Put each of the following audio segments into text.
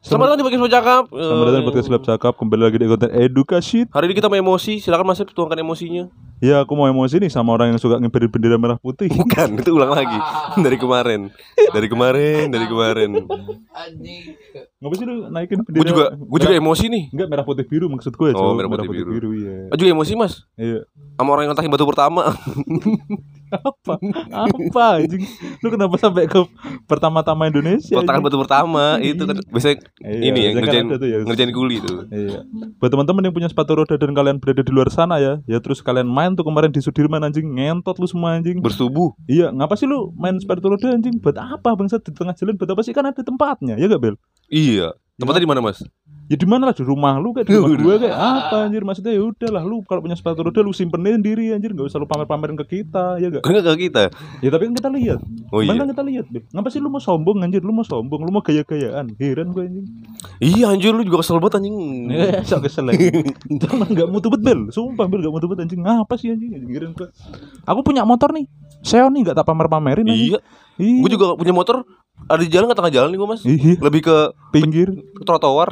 Selamat datang di podcast cakap. Selamat datang di podcast Gelap Cakap Kembali lagi di konten edukasi Hari ini kita mau emosi. Silakan Mas tuangkan emosinya. Ya aku mau emosi nih sama orang yang suka ngibarin bendera merah putih Bukan, itu ulang lagi. Dari kemarin. Dari kemarin, dari kemarin. Ngapa sih lu naikin bendera Gue juga gue juga emosi nih. Enggak merah putih biru maksud gue Oh, Cok. merah putih biru. iya Gue juga emosi, Mas. Iya Sama orang yang ngetakin batu pertama. Apa? Apa anjing? Lu kenapa sampai ke pertama-tama Indonesia? Anjing? batu pertama itu kan biasanya Iya, ini ya kan ngerjain ya. ngerjain kuli itu. Iya. Buat teman-teman yang punya sepatu roda dan kalian berada di luar sana ya, ya terus kalian main tuh kemarin di Sudirman anjing ngentot lu semua anjing. Bersubuh. Iya, ngapa sih lu main sepatu roda anjing? Buat apa bangsat di tengah jalan? Buat apa sih kan ada tempatnya, ya gak Bel? Iya. Tempatnya di mana, Mas? Ya di mana lah di rumah lu kayak di rumah gua kayak apa anjir maksudnya ya udahlah lu kalau punya sepatu roda lu simpenin sendiri anjir nggak usah lu pamer-pamerin ke kita ya gak? Enggak ke kita. Ya tapi kan kita lihat. Oh iya. Mana kita lihat, Bel? Ngapa sih lu mau sombong anjir? Lu mau sombong, lu mau gaya-gayaan. Heran gue anjing. Iya anjir lu juga kesel banget anjing. Ya, sok kesel lagi. Jangan enggak mutu bet, Bel. Sumpah, Bel, enggak mutu bet anjing. Ngapa sih anjing? Heran gue. Aku punya motor nih. Xeon nih enggak tak pamer-pamerin. Iya. Iya. Gue juga punya motor ada di jalan ke tengah jalan nih gue mas Iya. Lebih ke Pinggir. trotoar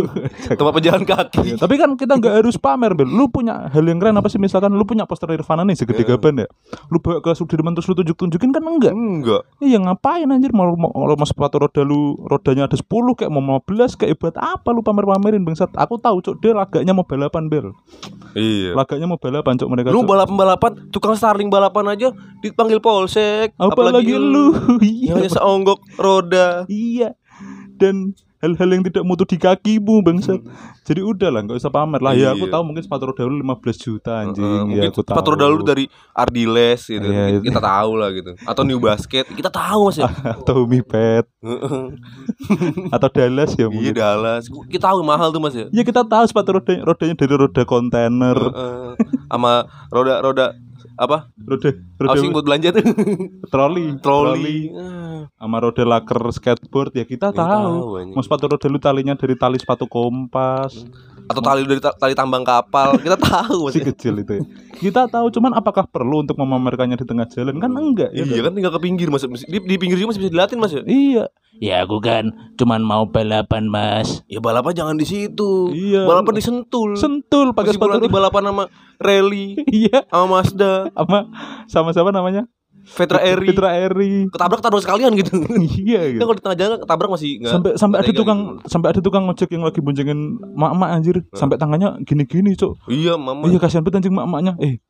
Tempat pejalan kaki Ya, tapi kan kita nggak harus pamer, Bel. Lu punya hal yang keren apa sih? Misalkan lu punya poster Nirvana nih segede Iya. gaban ya. Lu bawa ke Sudirman terus lu tunjuk-tunjukin kan enggak? Enggak Iya ngapain anjir mau mau, mau, sepatu roda lu rodanya ada 10 kayak mau 15 kayak buat apa lu pamer-pamerin bangsat. Aku tahu cok dia lagaknya mau balapan bel. Iya Lagaknya mau balapan cok mereka. Lu Cok. balapan-balapan Tukang Starling balapan aja Dipanggil polsek Apalagi lu. Iya, Yang hanya seonggok roda Iya. Dan hal-hal yang tidak mutu di kakimu bangsat. Jadi udah lah nggak usah pamer lah. Ya aku Iya. tahu mungkin sepatu roda lu 15 juta anjing. Heeh, ya mungkin aku tahu. sepatu roda lu dari Ardiles gitu Iya, Kita tahu lah gitu Atau New Basket Kita tahu mas ya atau Mipet atau Dallas ya Iya mungkin. Dallas Kita tahu mahal tuh mas ya Ya kita tahu sepatu roda rodanya dari roda kontainer, Heeh. Sama roda-roda Apa roda roda Housing buat belanja tuh troli, Troli Ah, sama roda laker skateboard ya kita Ya, tahu. tahu. Mau sepatu roda lu talinya dari tali sepatu kompas. Atau tali dari ta- tali tambang kapal Kita tahu mas Si ya. kecil itu. ya. Kita tahu cuman apakah perlu untuk memamerkannya di tengah jalan kan enggak ya. Iya kan tinggal ke pinggir mas di, di pinggir juga masih bisa dilatin mas ya Iya. Ya aku kan cuman mau balapan mas Ya balapan jangan di situ. Iya. Balapan di Sentul. Sentul pakai Meskipun sepatu balapan sama rally Iya. sama Mazda, Sama sama siapa namanya? Vetra Eri. Fitra Eri. Ketabrak tabrak sekalian gitu. iya Kan gitu. kalau di tengah jalan ketabrak masih enggak. Sampai sampai ada tukang gitu. sampai ada tukang ngojek yang lagi boncengin mak-mak anjir. Sampai tangannya gini-gini, Cuk. Iya, mama. Iya kasihan banget anjing mak-maknya. Eh,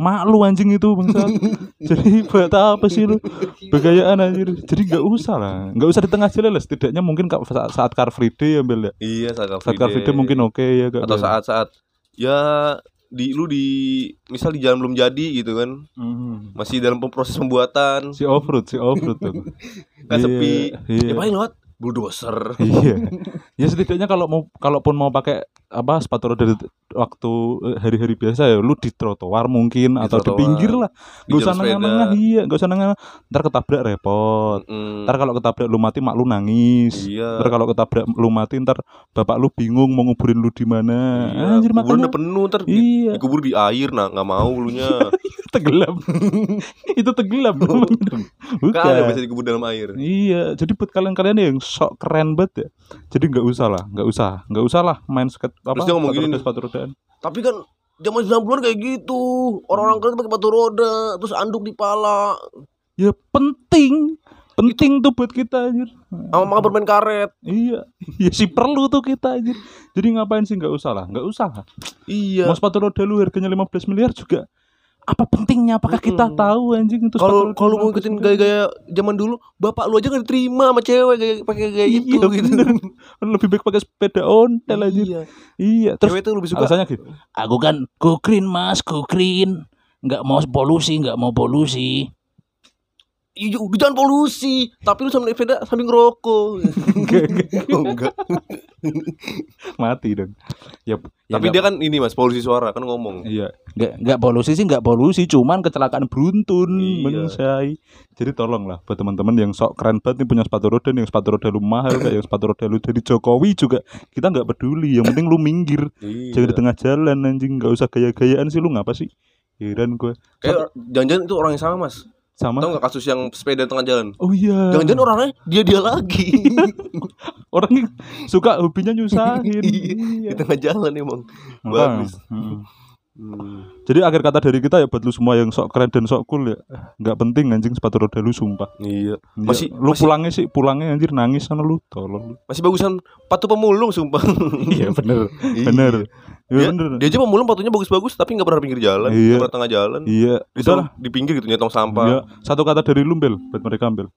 mak lu anjing itu bangsat. Jadi buat apa sih lu? Begayaan anjir. Jadi nggak usah lah. Nggak usah di tengah jalan lah. Setidaknya mungkin saat, saat Car Free Day ya Bel ya. Iya, saat Car Saat Car Free Day mungkin oke ya Kak atau Bel? saat-saat ya di lu di misal di jalan belum jadi gitu kan. Mhm. Masih dalam proses pembuatan. Si off road, si off road tuh. Kan Iya, sepi. Iya. Ya paling lewat bulldozer. iya. Ya setidaknya kalau mau kalaupun mau pakai apa sepatu roda di- waktu eh, hari-hari biasa ya lu di trotoar mungkin Di atau di trotoar. pinggir lah. Di Gak usah jalur sepeda. nengah-nengah, iya, gak usah nengah. Ntar ketabrak repot. Mm. Ntar kalau ketabrak lu mati mak lu nangis. Iya. Ntar kalau ketabrak lu mati ntar bapak lu bingung mau nguburin lu di mana. Iya, Anjir makanya udah penuh ntar di- Iya. dikubur di air nah nggak mau lunya tenggelam. itu tenggelam namanya. Bukan. kan ada bisa dikubur dalam air Iya, jadi buat kalian-kalian yang sok keren banget ya. Jadi nggak usah lah, nggak usah, nggak usah lah main sket apa Terus dia ngomong gini roda, nih. sepatu rodaan. tapi kan zaman 90-an kayak gitu orang-orang keren pakai sepatu roda terus anduk di pala Ya penting, penting tuh buat kita anjir. sama makan permen karet Iya, ya sih perlu tuh kita anjir. Jadi ngapain sih nggak usah lah, nggak usah lah. iya Mau sepatu roda lu harganya 15 miliar juga apa pentingnya apakah kita Mm-mm. tahu anjing itu kalau kalau mau 15 ikutin gaya-gaya zaman dulu bapak lu aja nggak diterima sama cewek gaya pakai gaya Iya, itu gitu bener. lebih baik pakai sepeda ontel aja iya iya terus cewek tuh lebih suka alasannya gitu Aku kan go green mas go green nggak mau polusi nggak mau polusi Iya, jangan polusi. Tapi lu sambil sepeda sambil ngerokok. Enggak, enggak. oh, enggak. Mati dong ya, ya Tapi nggak- dia kan ini Mas, polusi suara kan ngomong. iya nggak nggak polusi sih nggak polusi cuman kecelakaan beruntun Iya. menyai jadi tolong lah buat teman-teman yang sok keren banget nih punya sepatu roda nih yang sepatu roda lu mahal kayak yang sepatu roda lu dari Jokowi juga kita nggak peduli yang penting lu minggir Iya. jangan di tengah jalan anjing nggak usah gaya-gayaan sih lu ngapa sih heran gue Kayak jangan-jangan itu orang yang sama Mas. sama Tahu nggak kasus yang sepeda di tengah jalan? oh iya Jangan-jangan orangnya dia dia lagi orang suka hobinya nyusahin di Iya. tengah jalan emang. Bagus. Mm. Hmm. Jadi akhir kata dari kita ya buat lu semua yang sok keren dan sok cool ya nggak penting anjing sepatu roda lu sumpah. Iya. Ya, Masih lu masih, pulangnya sih pulangnya anjir nangis sana lu tolong. masih bagusan patu pemulung sumpah. Iya bener Iya. bener. Iya Dia, bener. dia aja pemulung patunya bagus-bagus tapi nggak pernah pinggir jalan, Iya. pernah tengah jalan. Iya. Di, di pinggir gitu nyetong sampah. Iya. Satu kata dari lu Bel buat mereka Bel.